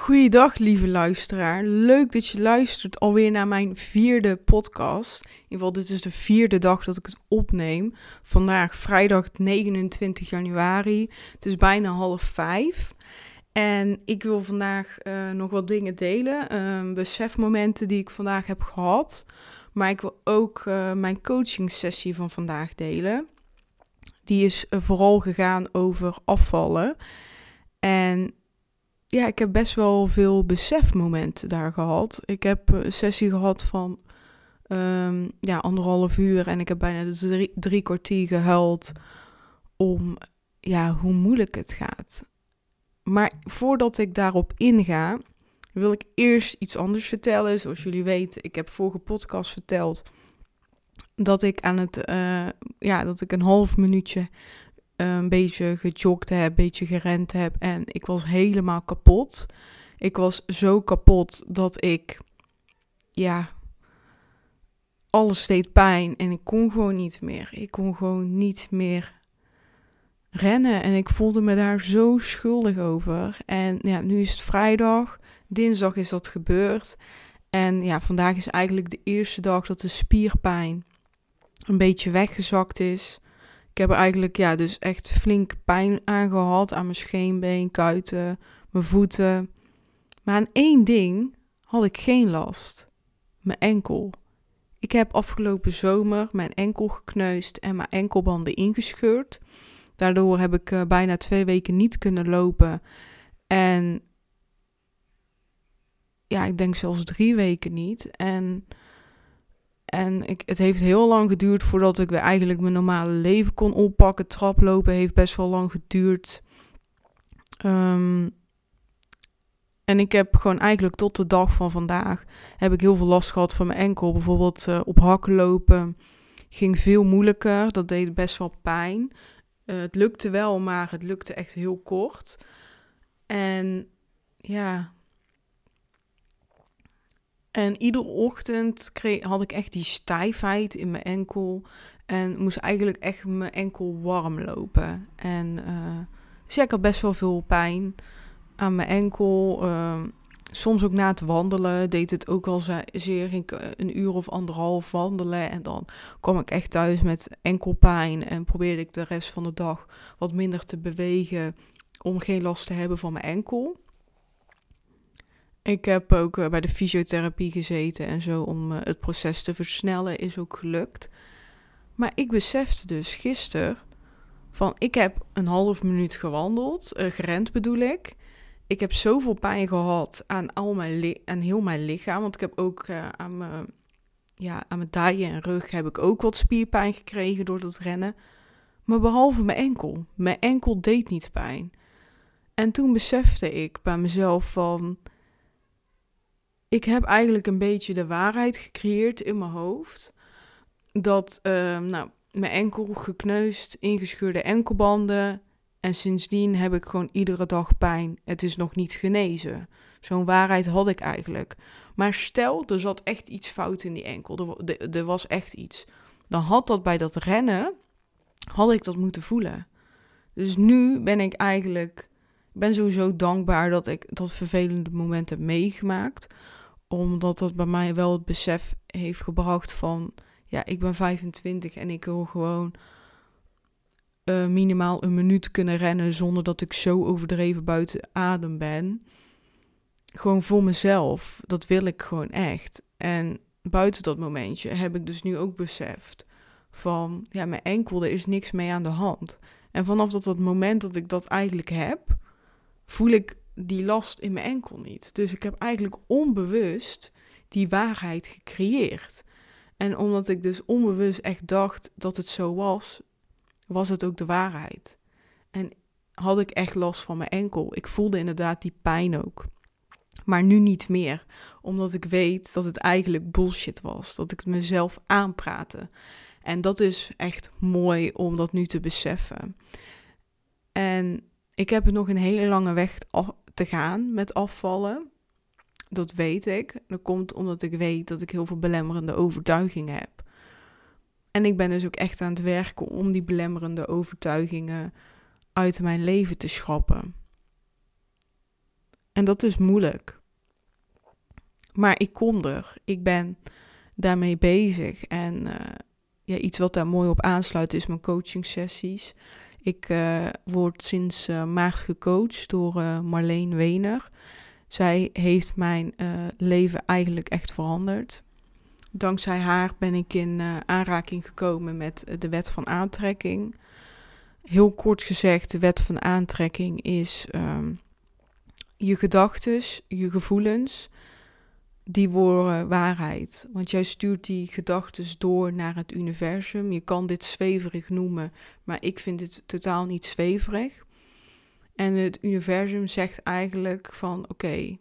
Goeiedag, lieve luisteraar. Leuk dat je luistert alweer naar mijn vierde podcast. In ieder geval, dit is de vierde dag dat ik het opneem. Vandaag, vrijdag 29 januari. Het is bijna half vijf. En ik wil vandaag uh, nog wat dingen delen. Uh, besefmomenten die ik vandaag heb gehad. Maar ik wil ook uh, mijn coaching sessie van vandaag delen. Die is eh, vooral gegaan over afvallen. En ja, ik heb best wel veel besefmomenten daar gehad. Ik heb een sessie gehad van um, ja, anderhalf uur en ik heb bijna drie, drie kwartier gehuild om ja, hoe moeilijk het gaat. Maar voordat ik daarop inga, wil ik eerst iets anders vertellen. Zoals jullie weten, ik heb vorige podcast verteld dat ik aan het, uh, ja, dat ik een half minuutje een beetje gejogd heb, een beetje gerend heb en ik was helemaal kapot. Ik was zo kapot dat ik, ja, alles deed pijn en ik kon gewoon niet meer. Ik kon gewoon niet meer rennen en ik voelde me daar zo schuldig over. En ja, nu is het vrijdag, dinsdag is dat gebeurd. En ja, vandaag is eigenlijk de eerste dag dat de spierpijn een beetje weggezakt is. Ik heb er eigenlijk ja, dus echt flink pijn aan gehad. Aan mijn scheenbeen, kuiten, mijn voeten. Maar aan één ding had ik geen last. Mijn enkel. Ik heb afgelopen zomer mijn enkel gekneusd en mijn enkelbanden ingescheurd. Daardoor heb ik uh, bijna twee weken niet kunnen lopen. En ja, ik denk zelfs drie weken niet. En en ik, het heeft heel lang geduurd voordat ik weer eigenlijk mijn normale leven kon oppakken. Traplopen heeft best wel lang geduurd. Um, en ik heb gewoon eigenlijk tot de dag van vandaag heb ik heel veel last gehad van mijn enkel. Bijvoorbeeld uh, op hakken lopen ging veel moeilijker. Dat deed best wel pijn. Uh, het lukte wel, maar het lukte echt heel kort. En ja, en iedere ochtend kreeg, had ik echt die stijfheid in mijn enkel. En moest eigenlijk echt mijn enkel warm lopen. En uh, ik had best wel veel pijn aan mijn enkel. Uh, soms ook na het wandelen deed het ook al zeer. Een uur of anderhalf wandelen. En dan kwam ik echt thuis met enkelpijn. En probeerde ik de rest van de dag wat minder te bewegen. Om geen last te hebben van mijn enkel. Ik heb ook uh, bij de fysiotherapie gezeten en zo om uh, het proces te versnellen, is ook gelukt. Maar ik besefte dus gisteren van ik heb een half minuut gewandeld, uh, gerend bedoel ik. Ik heb zoveel pijn gehad aan, al mijn aan heel mijn lichaam, want ik heb ook aan mijn, ja, aan mijn dijen en rug heb ik ook wat spierpijn gekregen door dat rennen. Maar behalve mijn enkel. Mijn enkel deed niet pijn. En toen besefte ik bij mezelf van ik heb eigenlijk een beetje de waarheid gecreëerd in mijn hoofd. Dat, uh, nou, mijn enkel gekneusd, ingescheurde enkelbanden. En sindsdien heb ik gewoon iedere dag pijn. Het is nog niet genezen. Zo'n waarheid had ik eigenlijk. Maar stel, er zat echt iets fout in die enkel. Er, er was echt iets. Dan had dat bij dat rennen, had ik dat moeten voelen. Dus nu ben ik eigenlijk, ben sowieso dankbaar dat ik dat vervelende moment heb meegemaakt omdat dat bij mij wel het besef heeft gebracht van... Ja, ik ben 25 en ik wil gewoon uh, minimaal een minuut kunnen rennen... zonder dat ik zo overdreven buiten adem ben. Gewoon voor mezelf. Dat wil ik gewoon echt. En buiten dat momentje heb ik dus nu ook beseft van... Ja, mijn enkel, er is niks mee aan de hand. En vanaf dat, dat moment dat ik dat eigenlijk heb... voel ik die last in mijn enkel niet. Dus ik heb eigenlijk onbewust die waarheid gecreëerd. En omdat ik dus onbewust echt dacht dat het zo was, was het ook de waarheid. En had ik echt last van mijn enkel. Ik voelde inderdaad die pijn ook. Maar nu niet meer, omdat ik weet dat het eigenlijk bullshit was. Dat ik het mezelf aanpraatte. En dat is echt mooi om dat nu te beseffen. En ik heb nog een hele lange weg te gaan met afvallen. Dat weet ik. Dat komt omdat ik weet dat ik heel veel belemmerende overtuigingen heb. En ik ben dus ook echt aan het werken om die belemmerende overtuigingen uit mijn leven te schrappen. En dat is moeilijk. Maar ik kom er. Ik ben daarmee bezig. En uh, ja, iets wat daar mooi op aansluit is mijn coaching sessies. Ik uh, word sinds uh, maart gecoacht door Marleen Wener. Zij heeft mijn leven eigenlijk echt veranderd. Dankzij haar ben ik in aanraking gekomen met de wet van aantrekking. Heel kort gezegd, de wet van aantrekking is um, je gedachten, je gevoelens, die worden waarheid. Want jij stuurt die gedachten door naar het universum. Je kan dit zweverig noemen, maar ik vind het totaal niet zweverig. En het universum zegt eigenlijk van oké,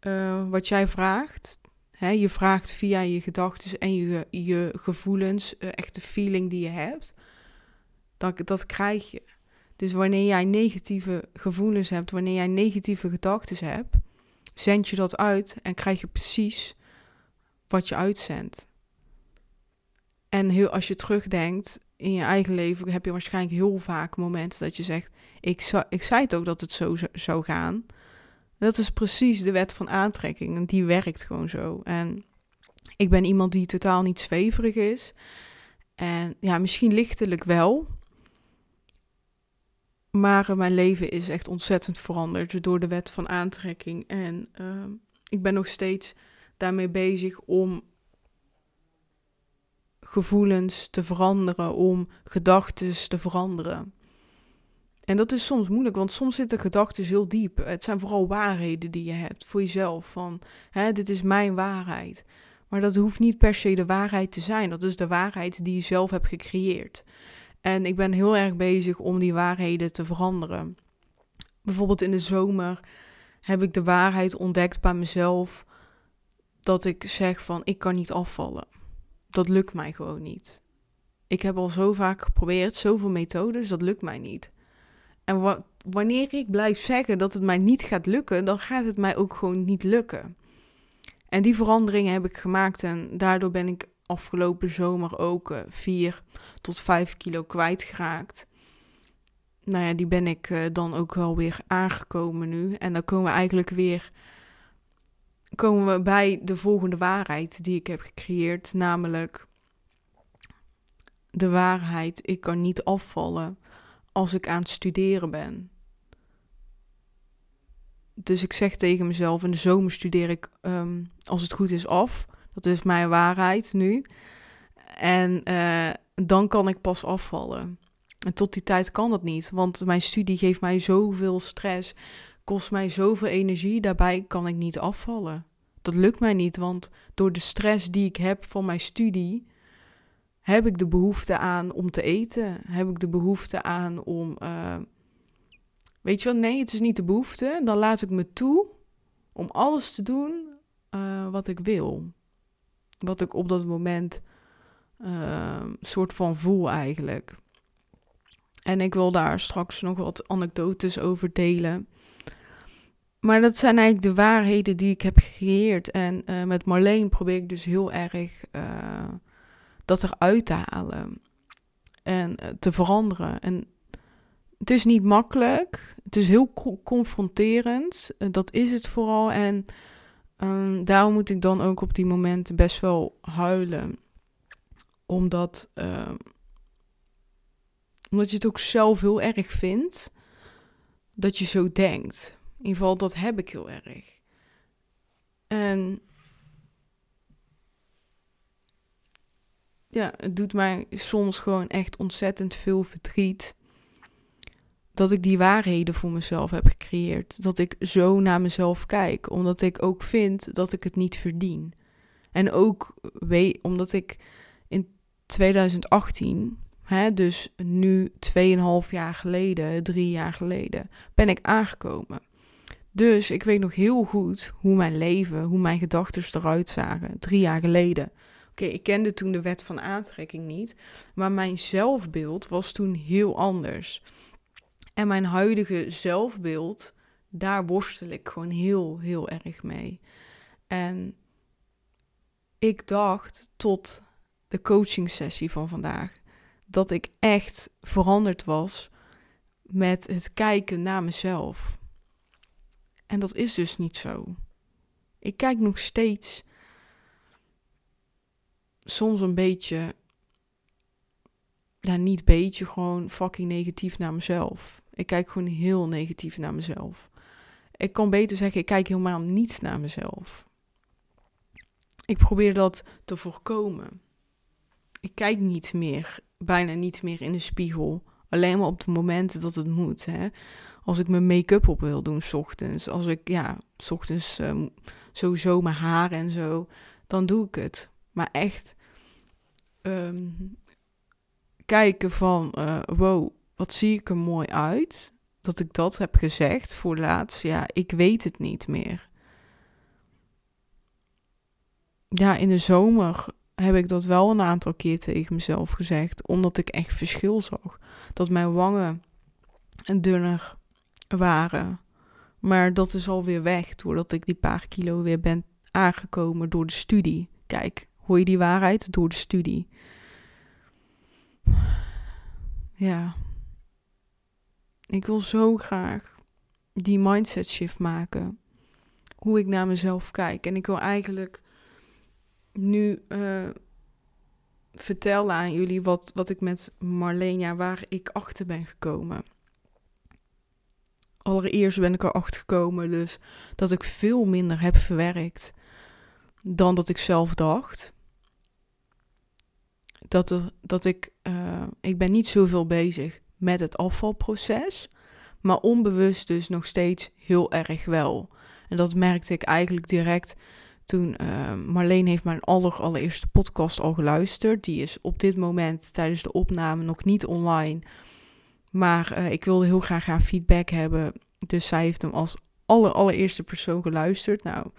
uh, wat jij vraagt, hè, je vraagt via je gedachten en je, je gevoelens, uh, echt de feeling die je hebt, dat, dat krijg je. Dus wanneer jij negatieve gevoelens hebt, wanneer jij negatieve gedachten hebt, zend je dat uit en krijg je precies wat je uitzendt. En heel, als je terugdenkt in je eigen leven, heb je waarschijnlijk heel vaak momenten dat je zegt: Ik, ik zei het ook dat het zo zou gaan. Dat is precies de wet van aantrekking en die werkt gewoon zo. En ik ben iemand die totaal niet zweverig is. En ja, misschien lichtelijk wel. Maar mijn leven is echt ontzettend veranderd door de wet van aantrekking. En uh, ik ben nog steeds daarmee bezig om gevoelens te veranderen, om gedachten te veranderen. En dat is soms moeilijk, want soms zitten gedachten heel diep. Het zijn vooral waarheden die je hebt voor jezelf. Van, hè, dit is mijn waarheid. Maar dat hoeft niet per se de waarheid te zijn. Dat is de waarheid die je zelf hebt gecreëerd. En ik ben heel erg bezig om die waarheden te veranderen. Bijvoorbeeld in de zomer heb ik de waarheid ontdekt bij mezelf dat ik zeg van ik kan niet afvallen. Dat lukt mij gewoon niet. Ik heb al zo vaak geprobeerd, zoveel methodes, dat lukt mij niet. En wanneer ik blijf zeggen dat het mij niet gaat lukken, dan gaat het mij ook gewoon niet lukken. En die veranderingen heb ik gemaakt en daardoor ben ik afgelopen zomer ook 4 uh, tot 5 kilo kwijtgeraakt. Nou ja, die ben ik uh, dan ook wel weer aangekomen nu. En dan komen we eigenlijk weer komen we bij de volgende waarheid die ik heb gecreëerd, namelijk de waarheid: ik kan niet afvallen als ik aan het studeren ben. Dus ik zeg tegen mezelf: in de zomer studeer ik, um, als het goed is, af. Dat is mijn waarheid nu. En uh, dan kan ik pas afvallen. En tot die tijd kan dat niet, want mijn studie geeft mij zoveel stress, kost mij zoveel energie, daarbij kan ik niet afvallen. Dat lukt mij niet, want door de stress die ik heb van mijn studie, heb ik de behoefte aan om te eten. Heb ik de behoefte aan om. Uh, weet je wat? Nee, het is niet de behoefte. Dan laat ik me toe om alles te doen uh, wat ik wil wat ik op dat moment uh, soort van voel eigenlijk. En ik wil daar straks nog wat anekdotes over delen. Maar dat zijn eigenlijk de waarheden die ik heb gecreëerd. En uh, met Marleen probeer ik dus heel erg uh, dat eruit te halen. En uh, te veranderen. En het is niet makkelijk. Het is heel confronterend. dat is het vooral. En Um, daarom moet ik dan ook op die momenten best wel huilen. Omdat, uh, omdat je het ook zelf heel erg vindt dat je zo denkt. In ieder geval, dat heb ik heel erg. En ja, het doet mij soms gewoon echt ontzettend veel verdriet dat ik die waarheden voor mezelf heb gecreëerd. Dat ik zo naar mezelf kijk, omdat ik ook vind dat ik het niet verdien. En ook weet, omdat ik in 2018, hè, dus nu 2,5 jaar geleden, drie jaar geleden, ben ik aangekomen. Dus ik weet nog heel goed hoe mijn leven, hoe mijn gedachten eruit zagen, drie jaar geleden. Oké, ik kende toen de wet van aantrekking niet, maar mijn zelfbeeld was toen heel anders. En mijn huidige zelfbeeld, daar worstel ik gewoon heel, heel erg mee. En ik dacht tot de coaching sessie van vandaag dat ik echt veranderd was met het kijken naar mezelf. En dat is dus niet zo. Ik kijk nog steeds soms een beetje, ja, niet beetje, gewoon fucking negatief naar mezelf. Ik kijk gewoon heel negatief naar mezelf. Ik kan beter zeggen, ik kijk helemaal niet naar mezelf. Ik probeer dat te voorkomen. Ik kijk niet meer, bijna niet meer in de spiegel. Alleen maar op de momenten dat het moet. Hè? Als ik mijn make-up op wil doen, s ochtends. Als ik, ja, s ochtends um, sowieso mijn haar en zo. Dan doe ik het. Maar echt um, kijken van, uh, wow, wat zie ik er mooi uit. Dat ik dat heb gezegd voor laatst. Ja, ik weet het niet meer. Ja, in de zomer heb ik dat wel een aantal keer tegen mezelf gezegd. Omdat ik echt verschil zag. Dat mijn wangen dunner waren. Maar dat is alweer weg doordat ik die paar kilo weer ben aangekomen door de studie. Kijk, hoor je die waarheid? Door de studie. Ja. Ik wil zo graag die mindset shift maken. Hoe ik naar mezelf kijk. En ik wil eigenlijk nu uh, vertellen aan jullie wat, wat ik met Marlenia, waar ik achter ben gekomen. Allereerst ben ik erachter gekomen dus dat ik veel minder heb verwerkt dan dat ik zelf dacht. Dat, er, dat ik, uh, ik ben niet zoveel bezig met het afvalproces, maar onbewust dus nog steeds heel erg wel. En dat merkte ik eigenlijk direct toen uh, Marleen heeft mijn aller, allereerste podcast al geluisterd. Die is op dit moment tijdens de opname nog niet online. Maar uh, ik wilde heel graag haar feedback hebben. Dus zij heeft hem als aller, allereerste persoon geluisterd. Nou,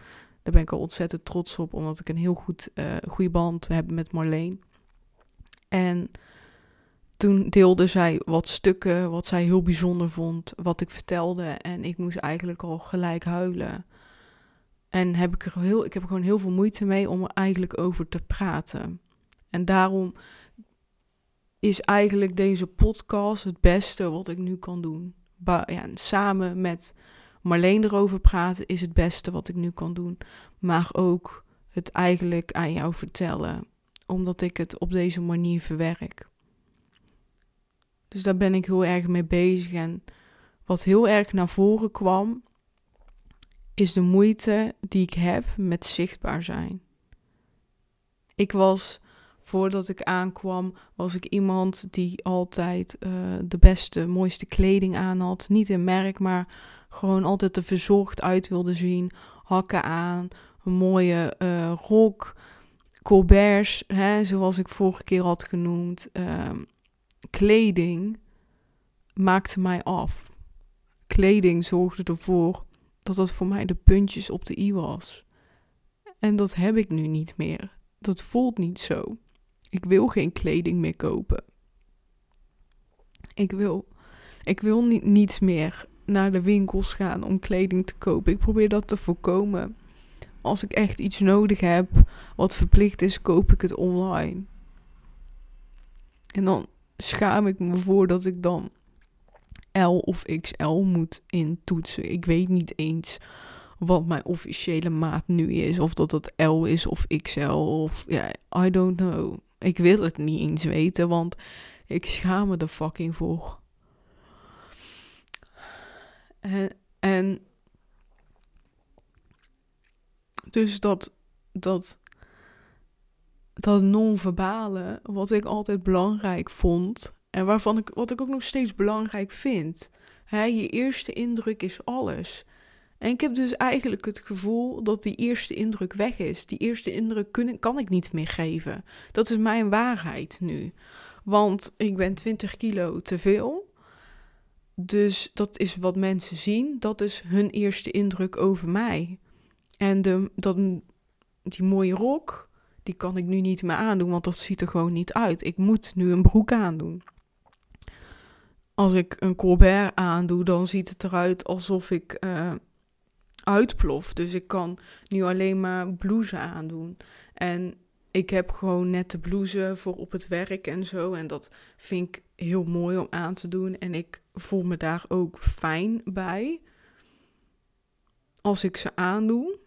daar ben ik al ontzettend trots op, omdat ik een heel goed, goede band heb met Marleen. En toen deelde zij wat stukken, wat zij heel bijzonder vond, wat ik vertelde. En ik moest eigenlijk al gelijk huilen. En heb ik, er heel, ik heb gewoon heel veel moeite mee om er eigenlijk over te praten. En daarom is eigenlijk deze podcast het beste wat ik nu kan doen. Ja, samen met Marleen erover praten is het beste wat ik nu kan doen. Maar ook het eigenlijk aan jou vertellen. Omdat ik het op deze manier verwerk. Dus daar ben ik heel erg mee bezig. En wat heel erg naar voren kwam, is de moeite die ik heb met zichtbaar zijn. Ik was, voordat ik aankwam, was ik iemand die altijd uh, de beste, mooiste kleding aan had. Niet in merk, maar gewoon altijd er verzorgd uit wilde zien. Hakken aan, een mooie uh, rok, colberts, hè, zoals ik vorige keer had genoemd. Uh, kleding maakte mij af. Kleding zorgde ervoor dat dat voor mij de puntjes op de i was. En dat heb ik nu niet meer. Dat voelt niet zo. Ik wil geen kleding meer kopen. Ik wil, ik wil niet, niets meer naar de winkels gaan om kleding te kopen. Ik probeer dat te voorkomen. Als ik echt iets nodig heb wat verplicht is, koop ik het online. En dan schaam ik me voor dat ik dan L of XL moet intoetsen. Ik weet niet eens wat mijn officiële maat nu is. Of dat het L is of XL of ja, I don't know. Ik wil het niet eens weten, want ik schaam me er fucking voor. En dus dat, dat, dat non-verbale, wat ik altijd belangrijk vond, en waarvan ik, wat ik ook nog steeds belangrijk vind. Je eerste indruk is alles. En ik heb dus eigenlijk het gevoel dat die eerste indruk weg is. Die eerste indruk kan ik niet meer geven. Dat is mijn waarheid nu. Want ik ben 20 kilo te veel. Dus dat is wat mensen zien. Dat is hun eerste indruk over mij. En de, dat, die mooie rok, die kan ik nu niet meer aandoen, want dat ziet er gewoon niet uit. Ik moet nu een broek aandoen als ik een Colbert aandoe, dan ziet het eruit alsof ik uh, uitplof. Dus ik kan nu alleen maar blouse aandoen. En ik heb gewoon nette blouse voor op het werk en zo. En dat vind ik heel mooi om aan te doen. En ik voel me daar ook fijn bij. als ik ze aandoe.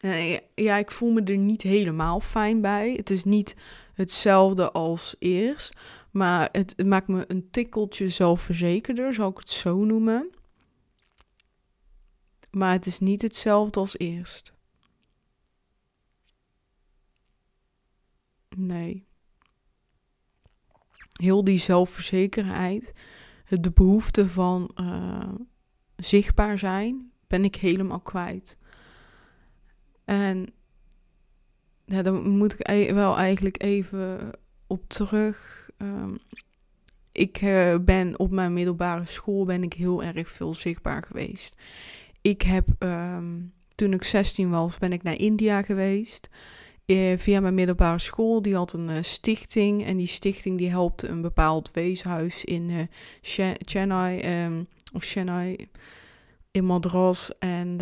Uh, ja, ik voel me er niet helemaal fijn bij. Het is niet hetzelfde als eerst. Maar het, maakt me een tikkeltje zelfverzekerder, zal ik het zo noemen. Maar het is niet hetzelfde als eerst. Nee. Heel die zelfverzekerheid, de behoefte van uh, zichtbaar zijn, ben ik helemaal kwijt. En ja, dan moet ik wel eigenlijk even op terug. Um, ik uh, ben op mijn middelbare school ben ik heel erg veel zichtbaar geweest. Ik heb um, toen ik 16 was, ben ik naar India geweest. Uh, via mijn middelbare school. Die had een uh, stichting. En die stichting die helpte een bepaald weeshuis in Chennai. Um, of Chennai. In Madras. En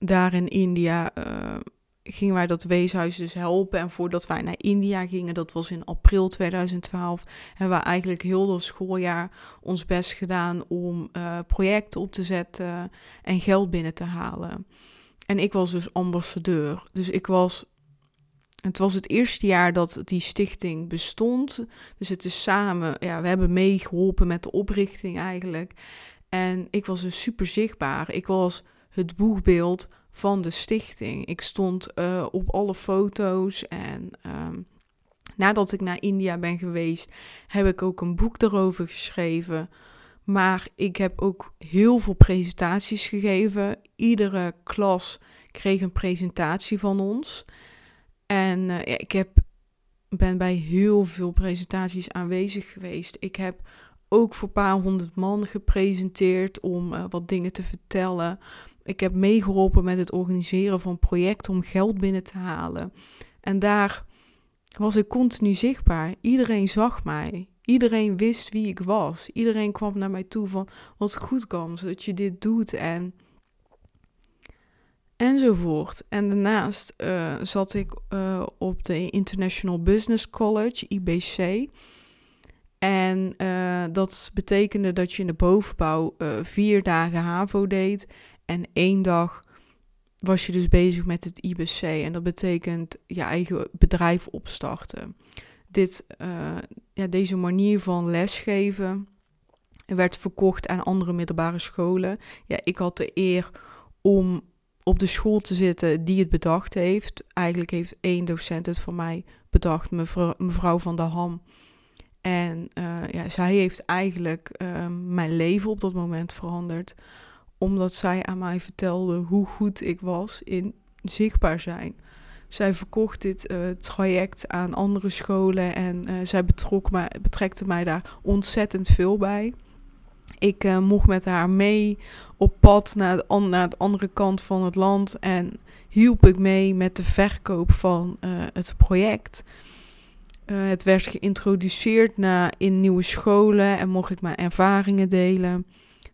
daar in India uh, gingen wij dat weeshuis dus helpen. En voordat wij naar India gingen, dat was in april 2012, hebben we eigenlijk heel dat schooljaar ons best gedaan om uh, projecten op te zetten en geld binnen te halen. En ik was dus ambassadeur. Dus ik was. Het was het eerste jaar dat die stichting bestond. Dus het is samen. Ja, we hebben meegeholpen met de oprichting eigenlijk. En ik was dus super zichtbaar. Ik was het boegbeeld van de stichting. Ik stond uh, op alle foto's en um, nadat ik naar India ben geweest, heb ik ook een boek erover geschreven. Maar ik heb ook heel veel presentaties gegeven. Iedere klas kreeg een presentatie van ons. En ja, ik heb, ben bij heel veel presentaties aanwezig geweest. Ik heb ook voor een paar honderd man gepresenteerd om uh, wat dingen te vertellen. Ik heb meegeholpen met het organiseren van projecten om geld binnen te halen. En daar was ik continu zichtbaar. Iedereen zag mij. Iedereen wist wie ik was. Iedereen kwam naar mij toe van wat goed kan, zodat je dit doet en enzovoort. En daarnaast uh, zat ik uh, op de International Business College, IBC. En uh, dat betekende dat je in de bovenbouw vier dagen HAVO deed en één dag was je dus bezig met het IBC. En dat betekent je eigen bedrijf opstarten. Dit, uh, ja, deze manier van lesgeven werd verkocht aan andere middelbare scholen. Ja, ik had de eer om op de school te zitten die het bedacht heeft. Eigenlijk heeft één docent het voor mij bedacht, mevrouw, van der Ham. En uh, ja, zij heeft eigenlijk uh, mijn leven op dat moment veranderd omdat zij aan mij vertelde hoe goed ik was in zichtbaar zijn. Zij verkocht dit uh, traject aan andere scholen en uh, zij betrok me, betrekte mij daar ontzettend veel bij. Ik uh, mocht met haar mee op pad naar, de, naar de andere kant van het land en hielp ik mee met de verkoop van het project. het werd geïntroduceerd naar, in nieuwe scholen en mocht ik mijn ervaringen delen.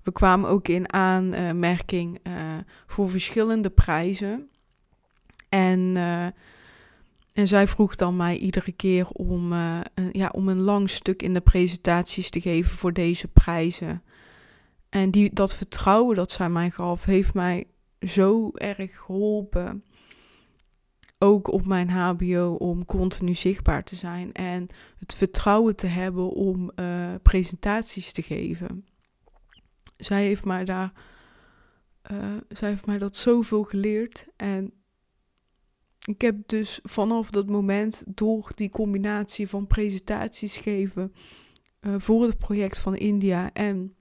We kwamen ook in aanmerking uh, voor verschillende prijzen. En, uh, en zij vroeg dan mij iedere keer om, uh, een, ja, om een lang stuk in de presentaties te geven voor deze prijzen. En die, dat vertrouwen dat zij mij gaf, heeft mij zo erg geholpen. Ook op mijn HBO om continu zichtbaar te zijn en het vertrouwen te hebben om presentaties te geven zij heeft mij daar, uh, zij heeft mij dat zoveel geleerd. En ik heb dus vanaf dat moment door die combinatie van presentaties geven uh, voor het project van India en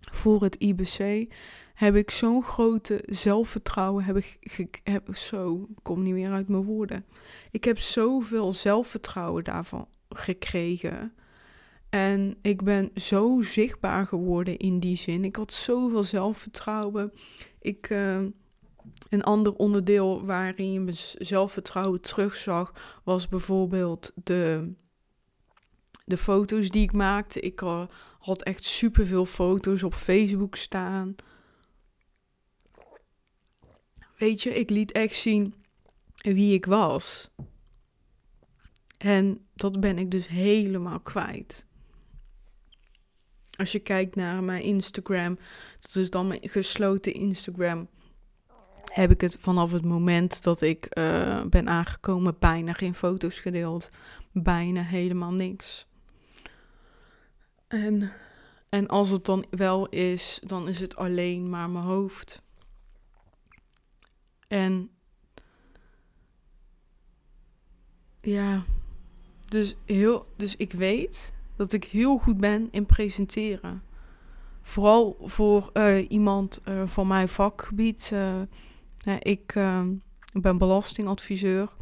voor het IBC heb ik zo'n grote zelfvertrouwen heb ik heb zo kom niet meer uit mijn woorden. Ik heb zoveel zelfvertrouwen daarvan gekregen. En ik ben zo zichtbaar geworden in die zin. Ik had zoveel zelfvertrouwen. Ik, uh, een ander onderdeel waarin je mijn zelfvertrouwen terugzag, was bijvoorbeeld de, de foto's die ik maakte. Ik uh, had echt superveel foto's op Facebook staan. Weet je, ik liet echt zien wie ik was. En dat ben ik dus helemaal kwijt. Als je kijkt naar mijn Instagram, dat is dan mijn gesloten Instagram, heb ik het vanaf het moment dat ik eh, ben aangekomen bijna geen foto's gedeeld. Bijna helemaal niks. En, en als het dan wel is, dan is het alleen maar mijn hoofd. En ja, dus, heel, dus ik weet dat ik heel goed ben in presenteren. Vooral voor uh, iemand uh, van mijn vakgebied. Uh, ik ben belastingadviseur.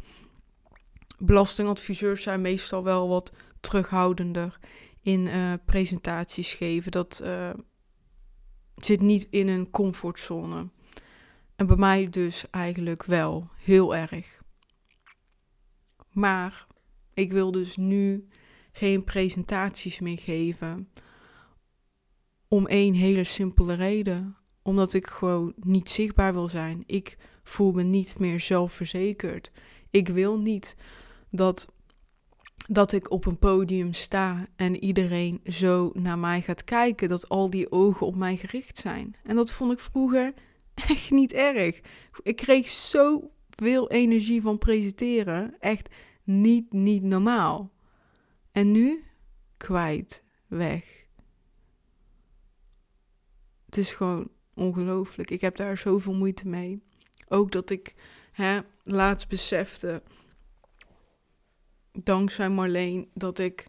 Belastingadviseurs zijn meestal wel wat terughoudender in presentaties geven. Dat zit niet in een comfortzone. En bij mij dus eigenlijk wel heel erg. Maar ik wil dus nu geen presentaties meer geven. Om één hele simpele reden. Omdat ik gewoon niet zichtbaar wil zijn. Ik voel me niet meer zelfverzekerd. Ik wil niet dat, dat ik op een podium sta en iedereen zo naar mij gaat kijken. Dat al die ogen op mij gericht zijn. En dat vond ik vroeger echt niet erg. Ik kreeg zoveel energie van presenteren. Echt niet, niet normaal. En nu kwijt, weg. Het is gewoon ongelooflijk. Ik heb daar zoveel moeite mee. Ook dat ik hè, laatst besefte, dankzij Marleen, dat ik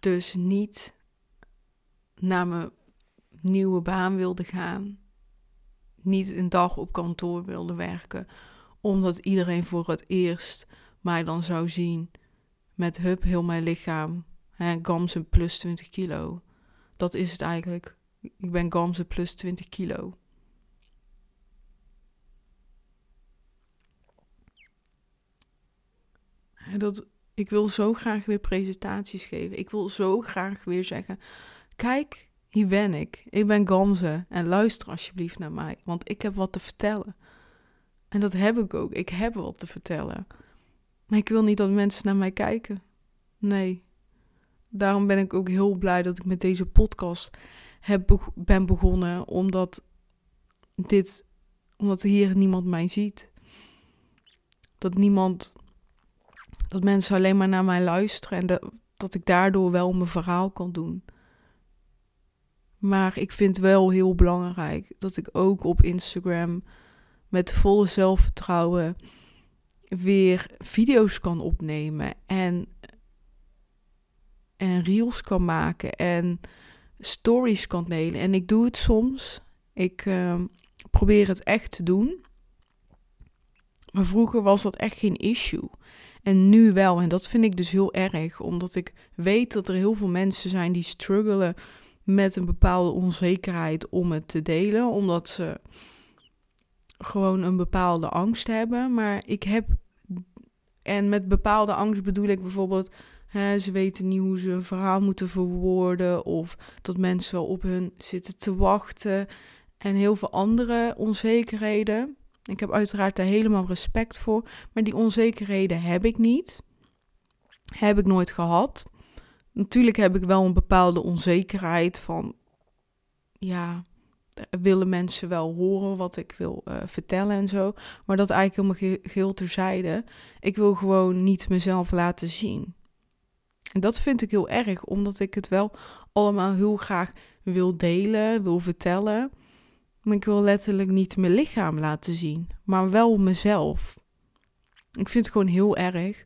dus niet naar mijn nieuwe baan wilde gaan. Niet een dag op kantoor wilde werken, omdat iedereen voor het eerst mij dan zou zien met hup heel mijn lichaam. Hè, Gamze plus 20 kilo. Dat is het eigenlijk. Ik ben Gamze plus 20 kilo. Dat, ik wil zo graag weer presentaties geven. Ik wil zo graag weer zeggen: Kijk, hier ben ik. Ik ben Gamze. En luister alsjeblieft naar mij, want ik heb wat te vertellen. En dat heb ik ook. Ik heb wat te vertellen. Maar ik wil niet dat mensen naar mij kijken. Nee. Daarom ben ik ook heel blij dat ik met deze podcast heb ben begonnen. Omdat dit, omdat hier niemand mij ziet. Dat niemand, dat mensen alleen maar naar mij luisteren en dat, dat ik daardoor wel mijn verhaal kan doen. Maar ik vind wel heel belangrijk dat ik ook op Instagram met volle zelfvertrouwen weer video's kan opnemen en, en reels kan maken en stories kan delen. En ik doe het soms. Ik uh, probeer het echt te doen. Maar vroeger was dat echt geen issue. En nu wel. En dat vind ik dus heel erg. Omdat ik weet dat er heel veel mensen zijn die struggelen met een bepaalde onzekerheid om het te delen. Omdat ze gewoon een bepaalde angst hebben. Maar ik heb. En met bepaalde angst bedoel ik bijvoorbeeld. Hè, ze weten niet hoe ze een verhaal moeten verwoorden. Of dat mensen wel op hun zitten te wachten. En heel veel andere onzekerheden. Ik heb uiteraard daar helemaal respect voor. Maar die onzekerheden heb ik niet. Heb ik nooit gehad. Natuurlijk heb ik wel een bepaalde onzekerheid van. Ja, willen mensen wel horen wat ik wil uh, vertellen en zo. Maar dat eigenlijk helemaal ge geheel terzijde. Ik wil gewoon niet mezelf laten zien. En dat vind ik heel erg, omdat ik het wel allemaal heel graag wil delen, wil vertellen. Maar ik wil letterlijk niet mijn lichaam laten zien, maar wel mezelf. Ik vind het gewoon heel erg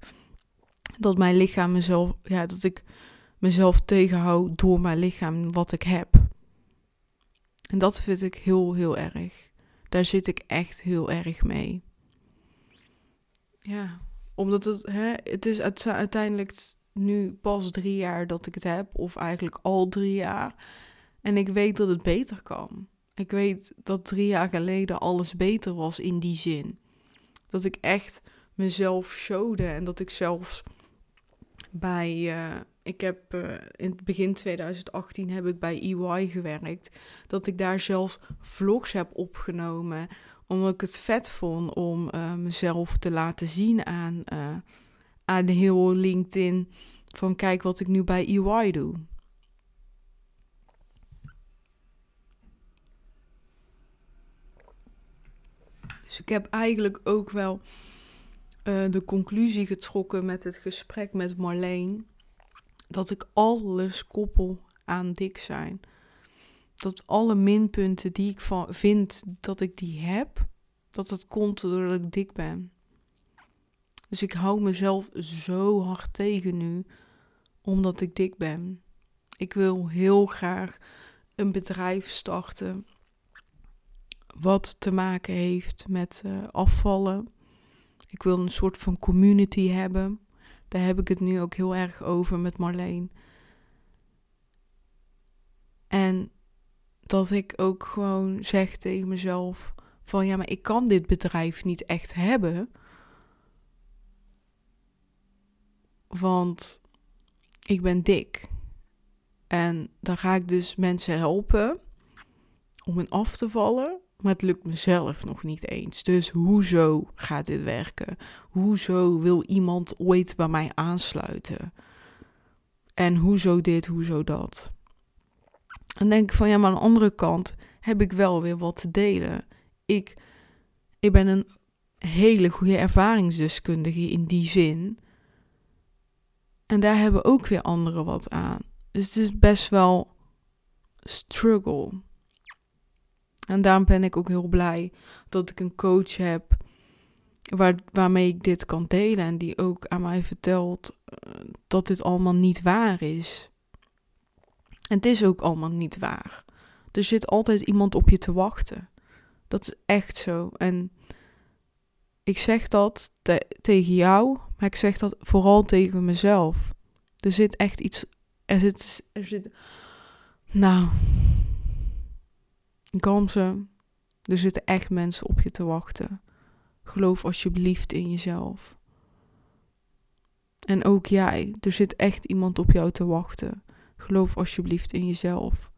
dat mijn lichaam mezelf, ja, dat ik mezelf tegenhoud door mijn lichaam wat ik heb. En dat vind ik heel, heel erg. Daar zit ik echt heel erg mee. Ja, omdat het, hè, het is uiteindelijk nu pas drie jaar dat ik het heb, of eigenlijk al drie jaar. En ik weet dat het beter kan. Ik weet dat drie jaar geleden alles beter was in die zin. Dat ik echt mezelf showde en dat ik zelfs bij, uh, ik heb uh, in begin 2018 heb ik bij EY gewerkt. Dat ik daar zelfs vlogs heb opgenomen. Omdat ik het vet vond om eh, mezelf te laten zien aan, eh, aan heel LinkedIn. Van kijk wat ik nu bij EY doe. Dus ik heb eigenlijk ook wel de conclusie getrokken met het gesprek met Marleen dat ik alles koppel aan dik zijn. Dat alle minpunten die ik van vind dat ik die heb, dat het komt doordat ik dik ben. Dus ik hou mezelf zo hard tegen nu, omdat ik dik ben. Ik wil heel graag een bedrijf starten wat te maken heeft met uh, afvallen. Ik wil een soort van community hebben. Daar heb ik het nu ook heel erg over met Marleen. En dat ik ook gewoon zeg tegen mezelf van ja, maar ik kan dit bedrijf niet echt hebben. Want ik ben dik. En dan ga ik dus mensen helpen om hen af te vallen. Maar het lukt mezelf nog niet eens. Dus hoezo gaat dit werken? Hoezo wil iemand ooit bij mij aansluiten? En hoezo dit, hoezo dat? En denk ik van ja, maar aan de andere kant heb ik wel weer wat te delen. Ik, ik ben een hele goede ervaringsdeskundige in die zin. En daar hebben ook weer anderen wat aan. Dus het is best wel struggle. En daarom ben ik ook heel blij dat ik een coach heb waar, waarmee ik dit kan delen. En die ook aan mij vertelt eh, dat dit allemaal niet waar is. En het is ook allemaal niet waar. Er zit altijd iemand op je te wachten. Dat is echt zo. En ik zeg dat tegen jou, maar ik zeg dat vooral tegen mezelf. Er zit echt iets. Er zit. Er zit nou. Kalmse. Er zitten echt mensen op je te wachten. Geloof alsjeblieft in jezelf. En ook jij, er zit echt iemand op jou te wachten. Geloof alsjeblieft in jezelf.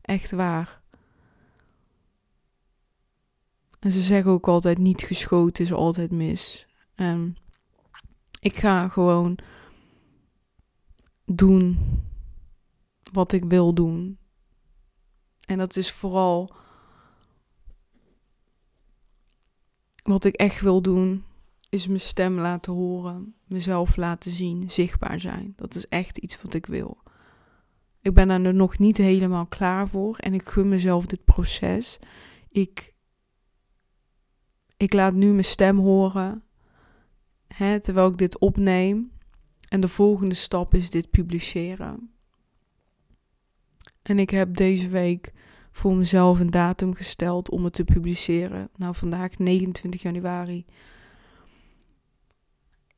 Echt waar. En ze zeggen ook altijd: niet geschoten is altijd mis. En ik ga gewoon doen wat ik wil doen. En dat is vooral wat ik echt wil doen, is mijn stem laten horen, mezelf laten zien, zichtbaar zijn. Dat is echt iets wat ik wil. Ik ben er nog niet helemaal klaar voor en ik gun mezelf dit proces. Ik, ik laat nu mijn stem horen hè, terwijl ik dit opneem. En de volgende stap is dit publiceren. En ik heb deze week voor mezelf een datum gesteld om het te publiceren. Nou, vandaag 29 januari.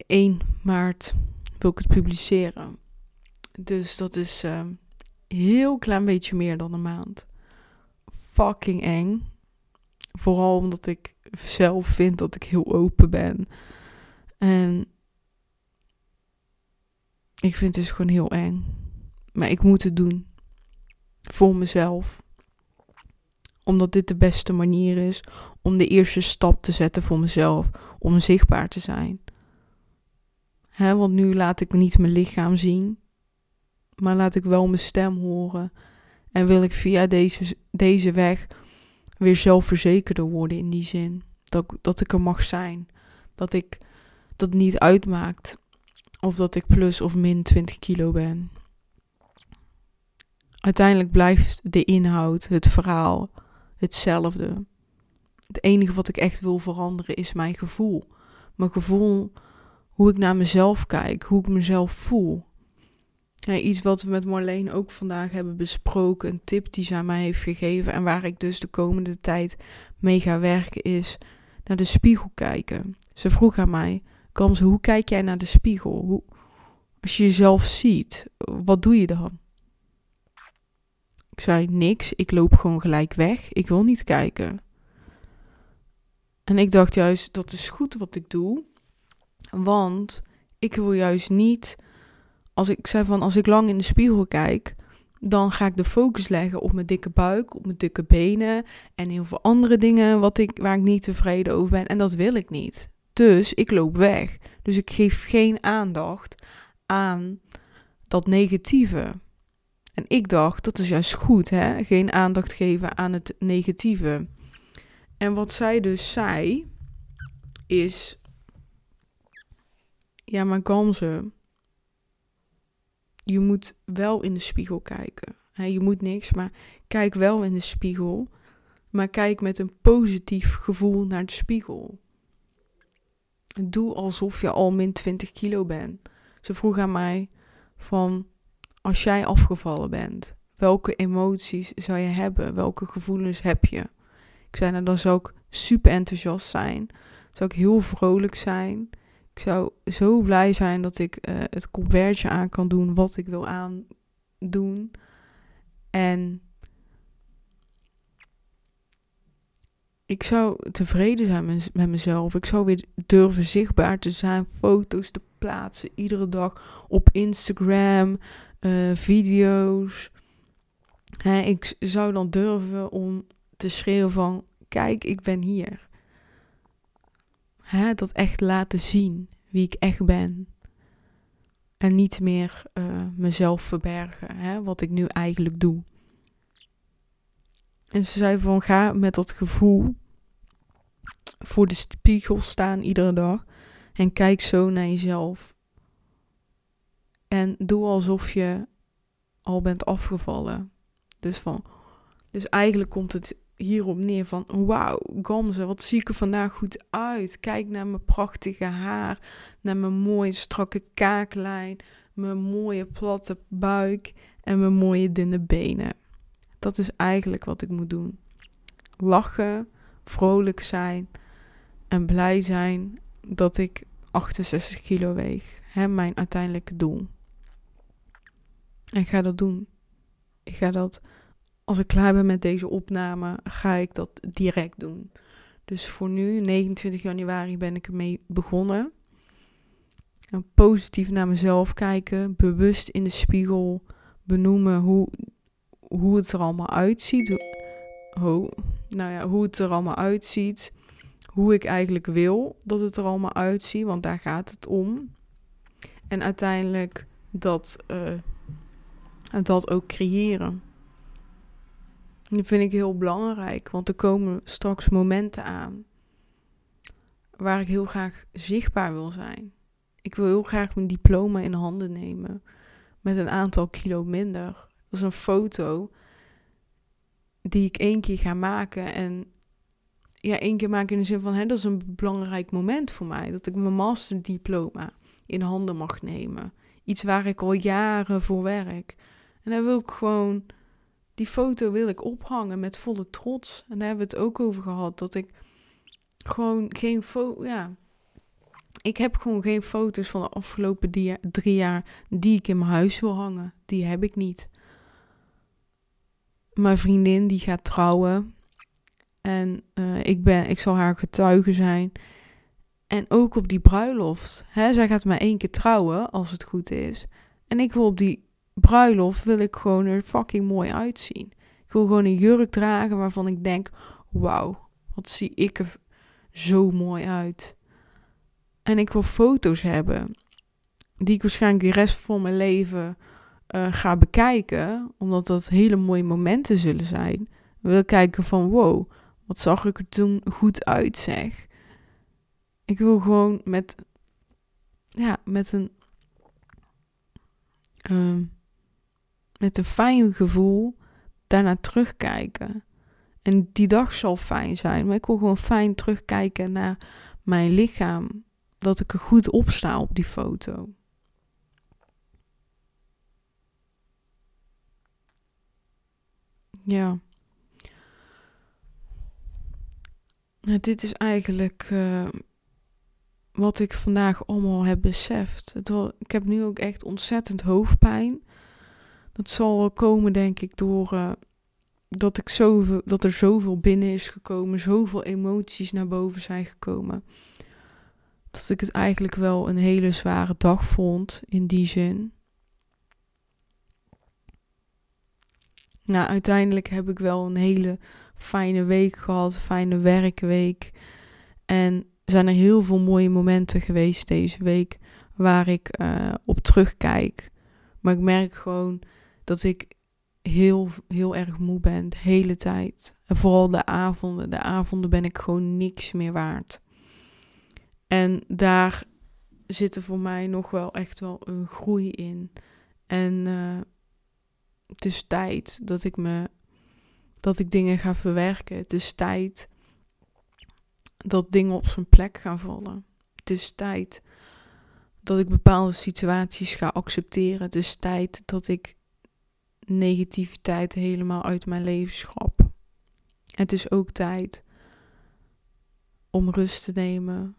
1 maart wil ik het publiceren. Dus dat is uh, heel klein beetje meer dan een maand. Fucking eng. Vooral omdat ik zelf vind dat ik heel open ben. En ik vind het dus gewoon heel eng. Maar ik moet het doen. Voor mezelf. Omdat dit de beste manier is om de eerste stap te zetten voor mezelf. Om zichtbaar te zijn. Want nu laat ik niet mijn lichaam zien. Maar laat ik wel mijn stem horen. En wil ik via deze, deze weg weer zelfverzekerder worden in die zin. Dat, dat ik er mag zijn. Dat ik dat niet uitmaakt of dat ik plus of min 20 kilo ben. Uiteindelijk blijft de inhoud, het verhaal, hetzelfde. Het enige wat ik echt wil veranderen is mijn gevoel. Mijn gevoel, hoe ik naar mezelf kijk, hoe ik mezelf voel. Iets wat we met Marleen ook vandaag hebben besproken, een tip die aan mij heeft gegeven en waar ik dus de komende tijd mee ga werken, is naar de spiegel kijken. Ze vroeg aan mij: Kamse, hoe kijk jij naar de spiegel? Hoe, als je jezelf ziet, wat doe je dan? Ik zei niks, ik loop gewoon gelijk weg. Ik wil niet kijken. En ik dacht juist, dat is goed wat ik doe. Want ik wil juist niet, als ik zei van als ik lang in de spiegel kijk, dan ga ik de focus leggen op mijn dikke buik, op mijn dikke benen en heel veel andere dingen wat ik, waar ik niet tevreden over ben. En dat wil ik niet. Dus ik loop weg. Dus ik geef geen aandacht aan dat negatieve. En ik dacht, dat is juist goed, hè? Geen aandacht geven aan het negatieve. En wat zij dus zei, is. Ja, maar Gamze. Je moet wel in de spiegel kijken. je moet niks, maar kijk wel in de spiegel. Maar kijk met een positief gevoel naar de spiegel. Doe alsof je al min 20 kilo bent. Ze vroeg aan mij van als jij afgevallen bent, welke emoties zou je hebben? Welke gevoelens heb je? Ik zei nou, dan zou ik super enthousiast zijn. Zou ik heel vrolijk zijn. Ik zou zo blij zijn dat ik uh, het colbertje aan kan doen wat ik wil aandoen. En ik zou tevreden zijn met mezelf. Ik zou weer durven zichtbaar te zijn, foto's te plaatsen iedere dag op Instagram, uh, video's. Hè, ik zou dan durven om te schreeuwen van, kijk, ik ben hier. Hè, dat echt laten zien wie ik echt ben. En niet meer uh, mezelf verbergen, hè, wat ik nu eigenlijk doe. En ze zei van ga met dat gevoel voor de spiegel staan iedere dag. En kijk zo naar jezelf. En doe alsof je al bent afgevallen. Dus van. Dus eigenlijk komt het hierop neer van wauw, Gamze, wat zie ik er vandaag goed uit. Kijk naar mijn prachtige haar, naar mijn mooie strakke kaaklijn, mijn mooie platte buik en mijn mooie dunne benen. Dat is eigenlijk wat ik moet doen. Lachen, vrolijk zijn en blij zijn dat ik 68 kilo weeg. Hè, mijn uiteindelijke doel. En ik ga dat doen. Ik ga dat, als ik klaar ben met deze opname, ga ik dat direct doen. Dus voor nu, 29 januari, ben ik ermee begonnen. En positief naar mezelf kijken, bewust in de spiegel benoemen hoe, hoe het er allemaal uitziet. Hoe, nou ja, hoe het er allemaal uitziet. Hoe ik eigenlijk wil dat het er allemaal uitziet, want daar gaat het om. En uiteindelijk dat, uh, dat ook creëren. Dat vind ik heel belangrijk, want er komen straks momenten aan waar ik heel graag zichtbaar wil zijn. Ik wil heel graag mijn diploma in handen nemen met een aantal kilo minder. Dat is een foto die ik één keer ga maken en ja, één keer maken in de zin van hè, dat is een belangrijk moment voor mij dat ik mijn masterdiploma in handen mag nemen. Iets waar ik al jaren voor werk. En daar wil ik gewoon, die foto wil ik ophangen met volle trots. En daar hebben we het ook over gehad. Dat ik gewoon geen foto, ja. Ik heb gewoon geen foto's van de afgelopen drie jaar die ik in mijn huis wil hangen. Die heb ik niet. Mijn vriendin die gaat trouwen. En uh, ik, ben, ik zal haar getuige zijn. En ook op die bruiloft. Hè, zij gaat maar één keer trouwen, als het goed is. En ik wil op die bruiloft, wil ik gewoon er fucking mooi uitzien. Ik wil gewoon een jurk dragen waarvan ik denk, wauw, wat zie ik er zo mooi uit. En ik wil foto's hebben, die ik waarschijnlijk de rest van mijn leven uh, ga bekijken, omdat dat hele mooie momenten zullen zijn. Wil kijken van, wow, wat zag ik er toen goed uit, zeg. Ik wil gewoon met, ja, met een, uh, met een fijn gevoel daarna terugkijken. En die dag zal fijn zijn, maar ik wil gewoon fijn terugkijken naar mijn lichaam. Dat ik er goed op sta op die foto. Ja. Nou, dit is eigenlijk uh, wat ik vandaag allemaal heb beseft. Ik heb nu ook echt ontzettend hoofdpijn. Dat zal wel komen, denk ik, door uh, dat, ik zoveel, dat er zoveel binnen is gekomen, zoveel emoties naar boven zijn gekomen. Dat ik het eigenlijk wel een hele zware dag vond in die zin. Nou, uiteindelijk heb ik wel een hele fijne week gehad, fijne werkweek. En zijn er heel veel mooie momenten geweest deze week waar ik uh, op terugkijk. Maar ik merk gewoon dat ik heel, heel erg moe ben de hele tijd. En vooral de avonden. De avonden ben ik gewoon niks meer waard. En daar zit er voor mij nog wel echt wel een groei in. En uh, het is tijd dat ik me dat ik dingen ga verwerken. Het is tijd dat dingen op zijn plek gaan vallen. Het is tijd dat ik bepaalde situaties ga accepteren. Het is tijd dat ik negativiteit helemaal uit mijn leven schrap. Het is ook tijd om rust te nemen,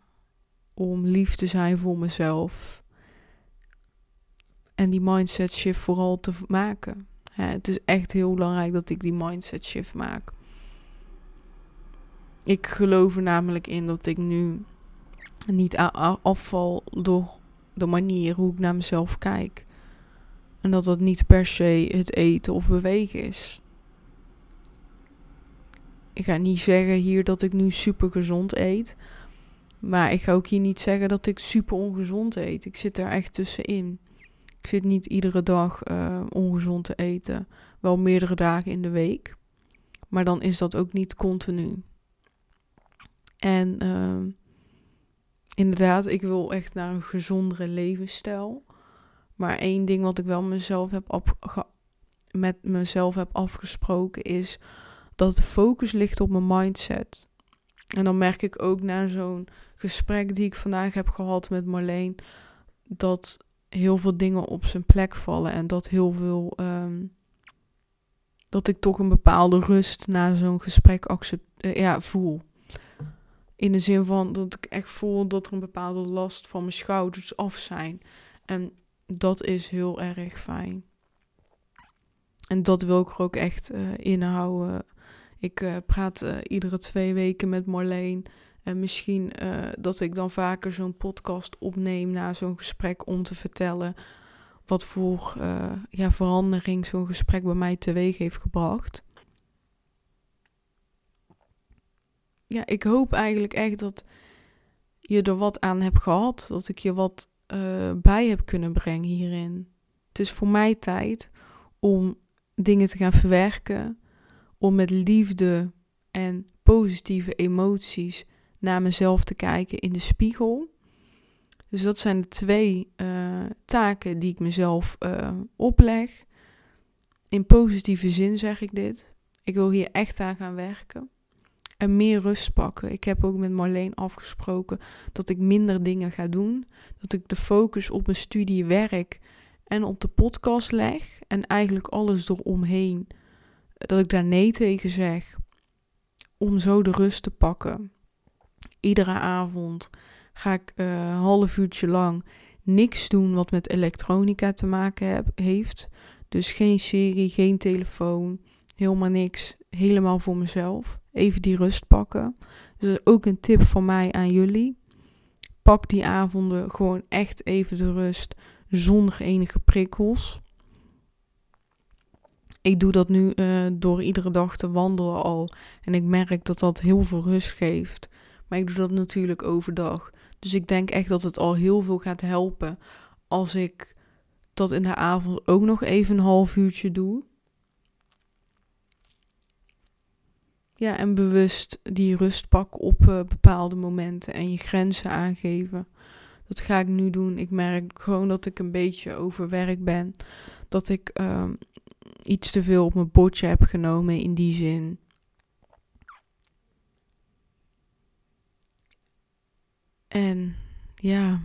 om lief te zijn voor mezelf. En die mindset shift vooral te maken. het is echt heel belangrijk dat ik die mindset shift maak. Ik geloof er namelijk in dat ik nu niet afval door de manier hoe ik naar mezelf kijk. En dat dat niet per se het eten of bewegen is. Ik ga niet zeggen hier dat ik nu super gezond eet. Maar ik ga ook hier niet zeggen dat ik super ongezond eet. Ik zit er echt tussenin. Ik zit niet iedere dag uh, ongezond te eten. Wel meerdere dagen in de week. Maar dan is dat ook niet continu. En uh, inderdaad, ik wil echt naar een gezondere levensstijl. Maar één ding wat ik wel mezelf heb met mezelf heb afgesproken is dat de focus ligt op mijn mindset. En dan merk ik ook na zo'n gesprek die ik vandaag heb gehad met Marleen, dat heel veel dingen op zijn plek vallen en dat heel veel. Um, dat ik toch een bepaalde rust na zo'n gesprek uh, ja, voel. In de zin van dat ik echt voel dat er een bepaalde last van mijn schouders af zijn. En dat is heel erg fijn. En dat wil ik er ook echt uh, inhouden. Ik uh, praat uh, iedere twee weken met Marleen. En misschien dat ik dan vaker zo'n podcast opneem na zo'n gesprek om te vertellen wat voor ja, verandering zo'n gesprek bij mij teweeg heeft gebracht. ja, ik hoop eigenlijk echt dat je er wat aan hebt gehad. Dat ik je wat uh, bij heb kunnen brengen hierin. Het is voor mij tijd om dingen te gaan verwerken. Om met liefde en positieve emoties naar mezelf te kijken in de spiegel. Dus dat zijn de twee uh, taken die ik mezelf uh, opleg. In positieve zin zeg ik dit. Ik wil hier echt aan gaan werken en meer rust pakken. Ik heb ook met Marleen afgesproken dat ik minder dingen ga doen. Dat ik de focus op mijn studie, werk en op de podcast leg. En eigenlijk alles eromheen. Dat ik daar nee tegen zeg. Om zo de rust te pakken. Iedere avond ga ik een half uurtje lang niks doen wat met elektronica te maken heb, heeft. Dus geen serie, geen telefoon, helemaal niks. Helemaal voor mezelf even die rust pakken. Dus ook een tip van mij aan jullie. Pak die avonden gewoon echt even de rust zonder enige prikkels. Ik doe dat nu uh, door iedere dag te wandelen al. En ik merk dat dat heel veel rust geeft. Maar ik doe dat natuurlijk overdag. Dus ik denk echt dat het al heel veel gaat helpen als ik dat in de avond ook nog even een half uurtje doe. Ja, en bewust die rust pakken op uh, bepaalde momenten en je grenzen aangeven. Dat ga ik nu doen. Ik merk gewoon dat ik een beetje overwerkt ben. Dat ik uh, iets te veel op mijn bordje heb genomen in die zin. En ja,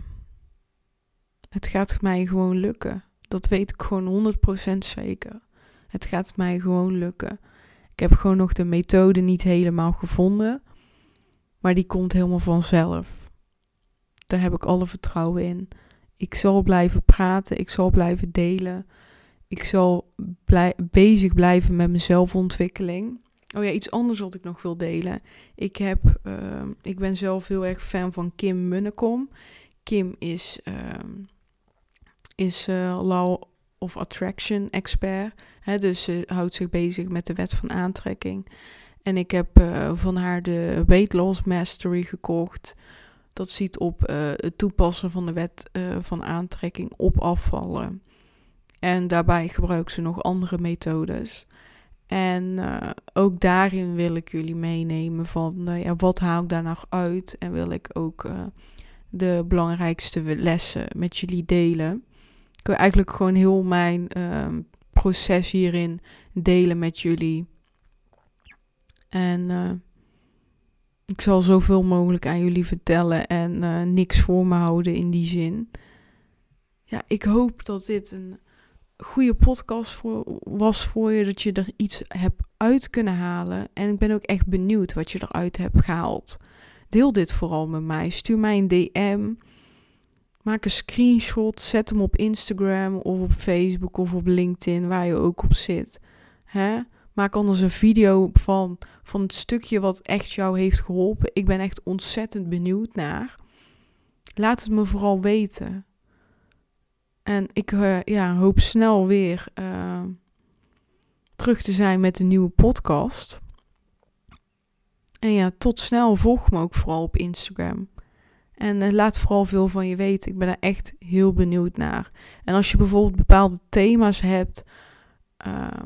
het gaat mij gewoon lukken. Dat weet ik gewoon 100% zeker. Het gaat mij gewoon lukken. Ik heb gewoon nog de methode niet helemaal gevonden. Maar die komt helemaal vanzelf. Daar heb ik alle vertrouwen in. Ik zal blijven praten. Ik zal blijven delen. Ik zal blij bezig blijven met mijn zelfontwikkeling. Oh ja, iets anders wat ik nog wil delen. Ik, heb, uh, ik ben zelf heel erg fan van Kim Munnekom. Kim is, uh, is uh, of attraction expert dus ze houdt zich bezig met de wet van aantrekking. En ik heb uh, van haar de Weight Loss Mastery gekocht. Dat ziet op uh, het toepassen van de wet uh, van aantrekking op afvallen. En daarbij gebruikt ze nog andere methodes. En ook daarin wil ik jullie meenemen van ja, wat haal ik daar nou uit. En wil ik ook de belangrijkste lessen met jullie delen. Ik wil eigenlijk gewoon heel mijn ehm, proces hierin delen met jullie. En uh, ik zal zoveel mogelijk aan jullie vertellen en uh, niks voor me houden in die zin. Ja, ik hoop dat dit een goede podcast voor, was voor je, dat je er iets hebt uit kunnen halen. En ik ben ook echt benieuwd wat je eruit hebt gehaald. Deel dit vooral met mij. Stuur mij een DM. Maak een screenshot. Zet hem op Instagram of op Facebook of op LinkedIn, waar je ook op zit. Hè? Maak anders een video van, van het stukje wat echt jou heeft geholpen. Ik ben echt ontzettend benieuwd naar. Laat het me vooral weten. En ik uh, ja, hoop snel weer uh, terug te zijn met een nieuwe podcast. En ja, tot snel. Volg me ook vooral op Instagram. En uh, laat vooral veel van je weten. Ik ben er echt heel benieuwd naar. En als je bijvoorbeeld bepaalde thema's hebt ehm,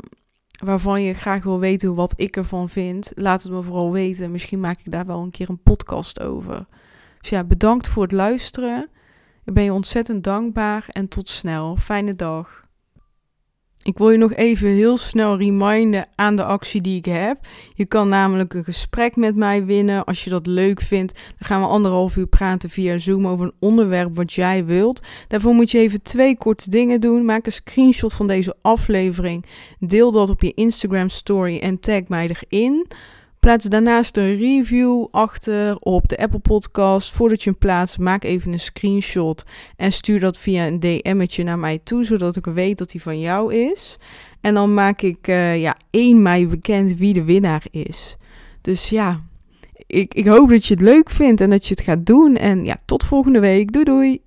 waarvan je graag wil weten wat ik ervan vind, laat het me vooral weten. Misschien maak ik daar wel een keer een podcast over. Dus ja, bedankt voor het luisteren. Ik ben je ontzettend dankbaar en tot snel. Fijne dag. Ik wil je nog even heel snel reminden aan de actie die ik heb. Je kan namelijk een gesprek met mij winnen. Als je dat leuk vindt, dan gaan we anderhalf uur praten via Zoom over een onderwerp wat jij wilt. Daarvoor moet je even twee korte dingen doen. Maak een screenshot van deze aflevering. Deel dat op je Instagram story en tag mij erin. Plaats daarnaast een review achter op de Apple Podcast. Voordat je hem plaatst, maak even een screenshot en stuur dat via een DM'tje naar mij toe, zodat ik weet dat hij van jou is. En dan maak ik uh, ja, 1 mei bekend wie de winnaar is. Dus ja, ik, ik hoop dat je het leuk vindt en dat je het gaat doen. En ja, tot volgende week. Doei doei!